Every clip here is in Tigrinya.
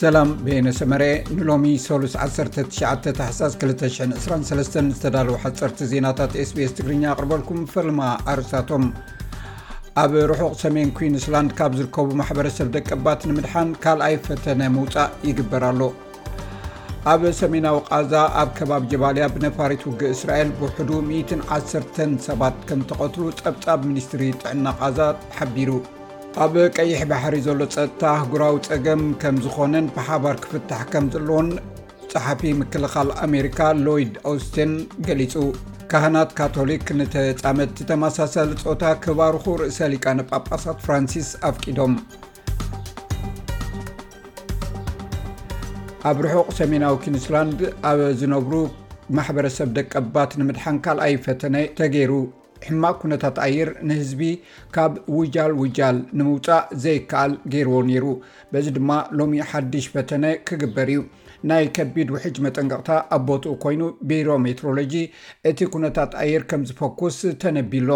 ሰላም ቤነ ሰመረ ንሎሚ ሰሉስ 19 ታሕሳስ 223 ዝተዳለዉ ሓፀርቲ ዜናታት ስbs ትግርኛ ኣቕርበልኩም ፈለማ ኣርስታቶም ኣብ ርሑቕ ሰሜን ኩንስላንድ ካብ ዝርከቡ ማሕበረሰብ ደቀባት ንምድሓን ካልኣይ ፈተነ ምውፃእ ይግበር ኣሎ ኣብ ሰሜናዊ ቃዛ ኣብ ከባቢ ጀባልያ ብነፋሪት ውግእ እስራኤል ብውሕዱ 1ዓሰ ሰባት ከምተቐትሉ ፀብፃብ ሚኒስትሪ ጥዕና ቃዛ ሓቢሩ ኣብ ቀይሕ ባሕሪ ዘሎ ጸጥታ ኣህጉራዊ ጸገም ከም ዝኾነን ብሓባር ክፍታሕ ከም ዘለዎን ጸሓፊ ምክልኻል ኣሜሪካ ሎይድ ኦስትን ገሊጹ ካህናት ካቶሊክ ንተፃመድቲ ተመሳሳሊ ፆታ ክባርኹ ርእሰ ሊቃነ ጳጳሳት ፍራንሲስ ኣፍቂዶም ኣብ ርሑቕ ሰሜናዊ ኪንስላንድ ኣብ ዝነብሩ ማሕበረሰብ ደቀባት ንምድሓን ካልኣይ ፈተነ ተገይሩ ሕማቕ ኩነታት ኣየር ንህዝቢ ካብ ውጃል ውጃል ንምውፃእ ዘይከኣል ገይርዎ ነይሩ። በዚ ድማ ሎሚ ሓድሽ ፈተነ ክግበር እዩ። ናይ ከቢድ ውሕጅ መጠንቀቕታ ኣብ ቦትኡ ኮይኑ ቢሮ ሜትሮሎጂ እቲ ኩነታት ኣየር ከም ዝፈኩስ ተነቢሎ።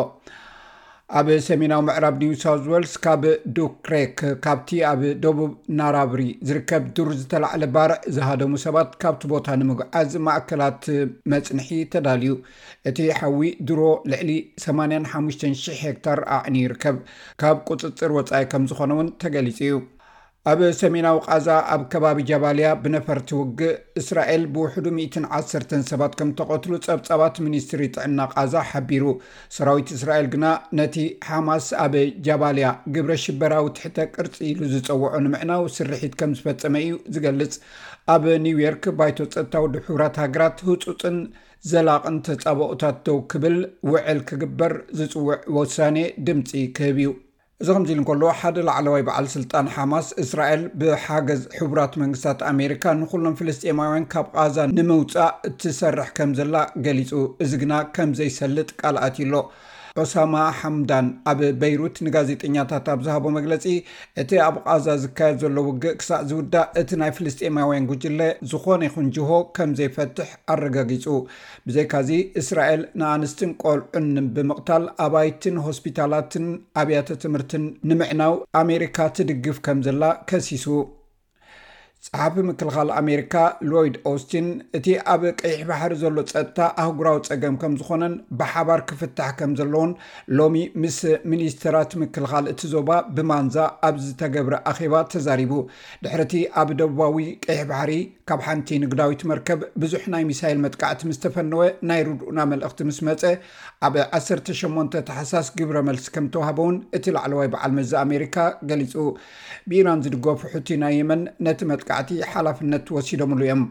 ኣብ ሰሜናዊ ምዕራብ ኒው ሳውዝ ዌልስ ካብ ዱክሬክ ካብቲ ኣብ ደቡብ ናራብሪ ዝርከብ ዱር ዝተላዕለ ባርዕ ዝሃደሙ ሰባት ካብቲ ቦታ ንምጉዓዝ ማእከላት መፅንሒ ተዳልዩ እቲ ሓዊ ድሮ ልዕሊ ሰማንያን ሓሙሽተን ሽሕ ሄክታር ኣዕንዩ ይርከብ፣ ካብ ቁጽጽር ወጻኢ ከም ዝኾነ እውን ተገሊጹ እዩ። ኣብ ሰሜናዊ ቓዛ ኣብ ከባቢ ጃባልያ ብነፈርቲ ውግእ እስራኤል ብውሕዱ ሚእትን ዓሰርተን ሰባት ከም እተቐትሉ ጸብጻባት ሚኒስትሪ ጥዕና ቓዛ ሓቢሩ። ሰራዊት እስራኤል ግና ነቲ ሓማስ ኣብ ጃባልያ ግብረ ሽበራዊ ትሕተ ቅርጺ ኢሉ ዝጸውዖ ንምዕናው ስርሒት ከም ዝፈጸመ እዩ ዝገልጽ። ኣብ ኒውዮርክ ባይቶ ጸጥታ ውድብ ሕቡራት ሃገራት ህጹጽን ዘላቕን ተፃባኡታት ደው ክብል ውዕል ክግበር ዝፅውዕ ወሳኔ ድምፂ ክህብ እዩ። እዚ ከምዚ ኢሉ እንከሎ ሓደ ላዕለዋይ በዓል ስልጣን ሓማስ እስራኤል ብሓገዝ ሕቡራት መንግስታት ኣሜሪካ ንኹሎም ፍልስጤማውያን ካብ ቓዛ ንምውፃእ ትሰርሕ ከምዘላ ገሊፁ እዚ ግና ከምዘይሰልጥ ቃል ኣትዩ ኣሎ። ኦሳማ ሓምዳን ኣብ በይሩት ንጋዜጠኛታት ኣብ ዝሃቦ መግለፂ እቲ ኣብ ቓዛ ዝካየድ ዘሎ ውግእ ክሳዕ ዝውዳእ እቲ ናይ ፍልስጤማውያን ጉጅለ ዝኾነ ይኹን ጅሆ ከም ዘይፈትሕ ኣረጋጊፁ። ብዘይካዚ እስራኤል ንኣንስትን ቆልዑን ብምቕታል ኣባይትን ሆስፒታላትን ኣብያተ ትምህርትን ንምዕናው ኣሜሪካ ትድግፍ ከም ዘላ ከሲሱ። ጸሓፊ ምክልኻል ኣሜሪካ ሎይድ ኦስትን እቲ ኣብ ቀይሕ ባሕሪ ዘሎ ጸጥታ ኣህጉራዊ ጸገም ከም ዝኾነን ብሓባር ክፍታሕ ከም ዘለዎን ሎሚ ምስ ሚኒስትራት ምክልኻል እቲ ዞባ ብማንዛ ኣብ ዝተገብረ ኣኼባ ተዛሪቡ ድሕሪ እቲ ኣብ ደቡባዊ ቀይሕ ባሕሪ ካብ ሓንቲ ንግዳዊት መርከብ ብዙሕ ናይ ሚሳይል መጥቃዕቲ ምስ ተፈነወ ናይ ርድኡና መልእኽቲ ምስ መፀ ኣብ 18 ተሓሳስ ግብረ መልሲ ከም ተዋህበውን እቲ ላዕለዋይ በዓል መዚ ኣሜሪካ ገሊፁ ብኢራን ዝድገፉ ሑቲ ናይ የመን ነቲ መጥቃዕቲ ሓላፍነት ወሲዶምሉ እዮም።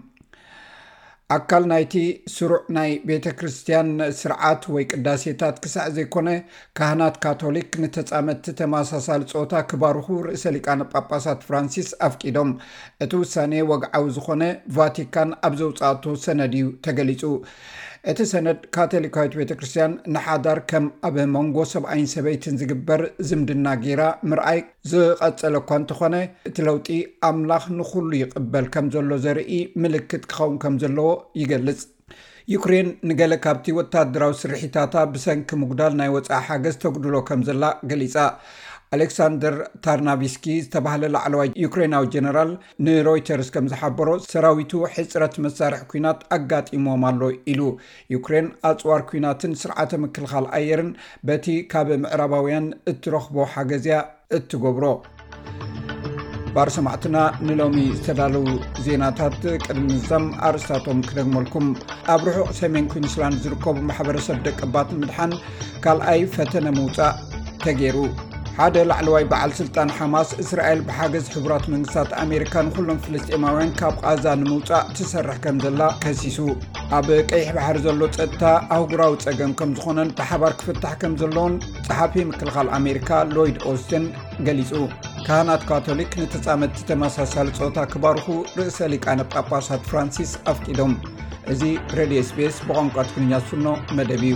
ኣካል ናይቲ ስሩዕ ናይ ቤተ ክርስትያን ስርዓት ወይ ቅዳሴታት ክሳዕ ዘይኮነ፣ ካህናት ካቶሊክ ንተጻመድቲ ተመሳሳሊ ጾታ ክባርኹ ርእሰ ሊቃነ ጳጳሳት ፍራንሲስ ኣፍቂዶም። እቲ ውሳኔ ወግዓዊ ዝኾነ ቫቲካን ኣብ ዘውጽኣቶ ሰነድ እዩ ተገሊጹ። እቲ ሰነድ ካቶሊካዊት ቤተ ክርስትያን ንሓዳር ከም ኣብ መንጎ ሰብኣይን ሰበይትን ዝግበር ዝምድና ገይራ ምርኣይ ዝቐጸለ እኳ እንተኾነ እቲ ለውጢ ኣምላኽ ንኹሉ ይቕበል ከም ዘሎ ዘርኢ ምልክት ክኸውን ከም ዘለዎ ይገልጽ። ዩክሬን ንገለ ካብቲ ወተሃደራዊ ስርሒታታ ብሰንኪ ምጉዳል ናይ ወፃኢ ሓገዝ ተጉድሎ ከም ዘላ ገሊፃ ኣሌክሳንደር ታርናቪስኪ ዝተባሃለ ላዕለዋይ ዩክሬናዊ ጀነራል ንሮይተርስ ከም ዝሓበሮ ሰራዊቱ ሕፅረት መሳርሒ ኩናት ኣጋጢሞም ኣሎ ኢሉ ዩክሬን ኣፅዋር ኩናትን ስርዓተ ምክልኻል ኣየርን በቲ ካብ ምዕራባውያን እትረኽቦ ሓገዝያ እትገብሮ ባር ሰማዕትና ንሎሚ ዝተዳለው ዜናታት ቅድሚ ምዛም ኣርስታቶም ክደግመልኩም ኣብ ርሑቕ ሰሜን ኩንስላንድ ዝርከቡ ማሕበረሰብ ደቀባት ንምድሓን ካልኣይ ፈተነ ምውፃእ ተገይሩ ሓደ ላዕለዋይ በዓል ስልጣን ሓማስ እስራኤል ብሓገዝ ሕቡራት መንግስታት ኣሜሪካ ንኩሎም ፍልስጤማውያን ካብ ቓዛ ንምውፃእ ትሰርሕ ከም ዘላ ከሲሱ ኣብ ቀይሕ ባሕሪ ዘሎ ፀጥታ ኣህጉራዊ ፀገም ከም ዝኾነን ብሓባር ክፍታሕ ከም ዘለዎን ፀሓፊ ምክልኻል ኣሜሪካ ሎይድ ኦስትን ገሊፁ ካህናት ካቶሊክ ንተፃመድቲ ተመሳሳሊ ፀወታ ክባርኹ ርእሰ ሊቃነ ጳጳሳት ፍራንሲስ ኣፍቂዶም እዚ ረድዮ ስፔስ ብቋንቋ ትግርኛ ዝፍኖ መደብ እዩ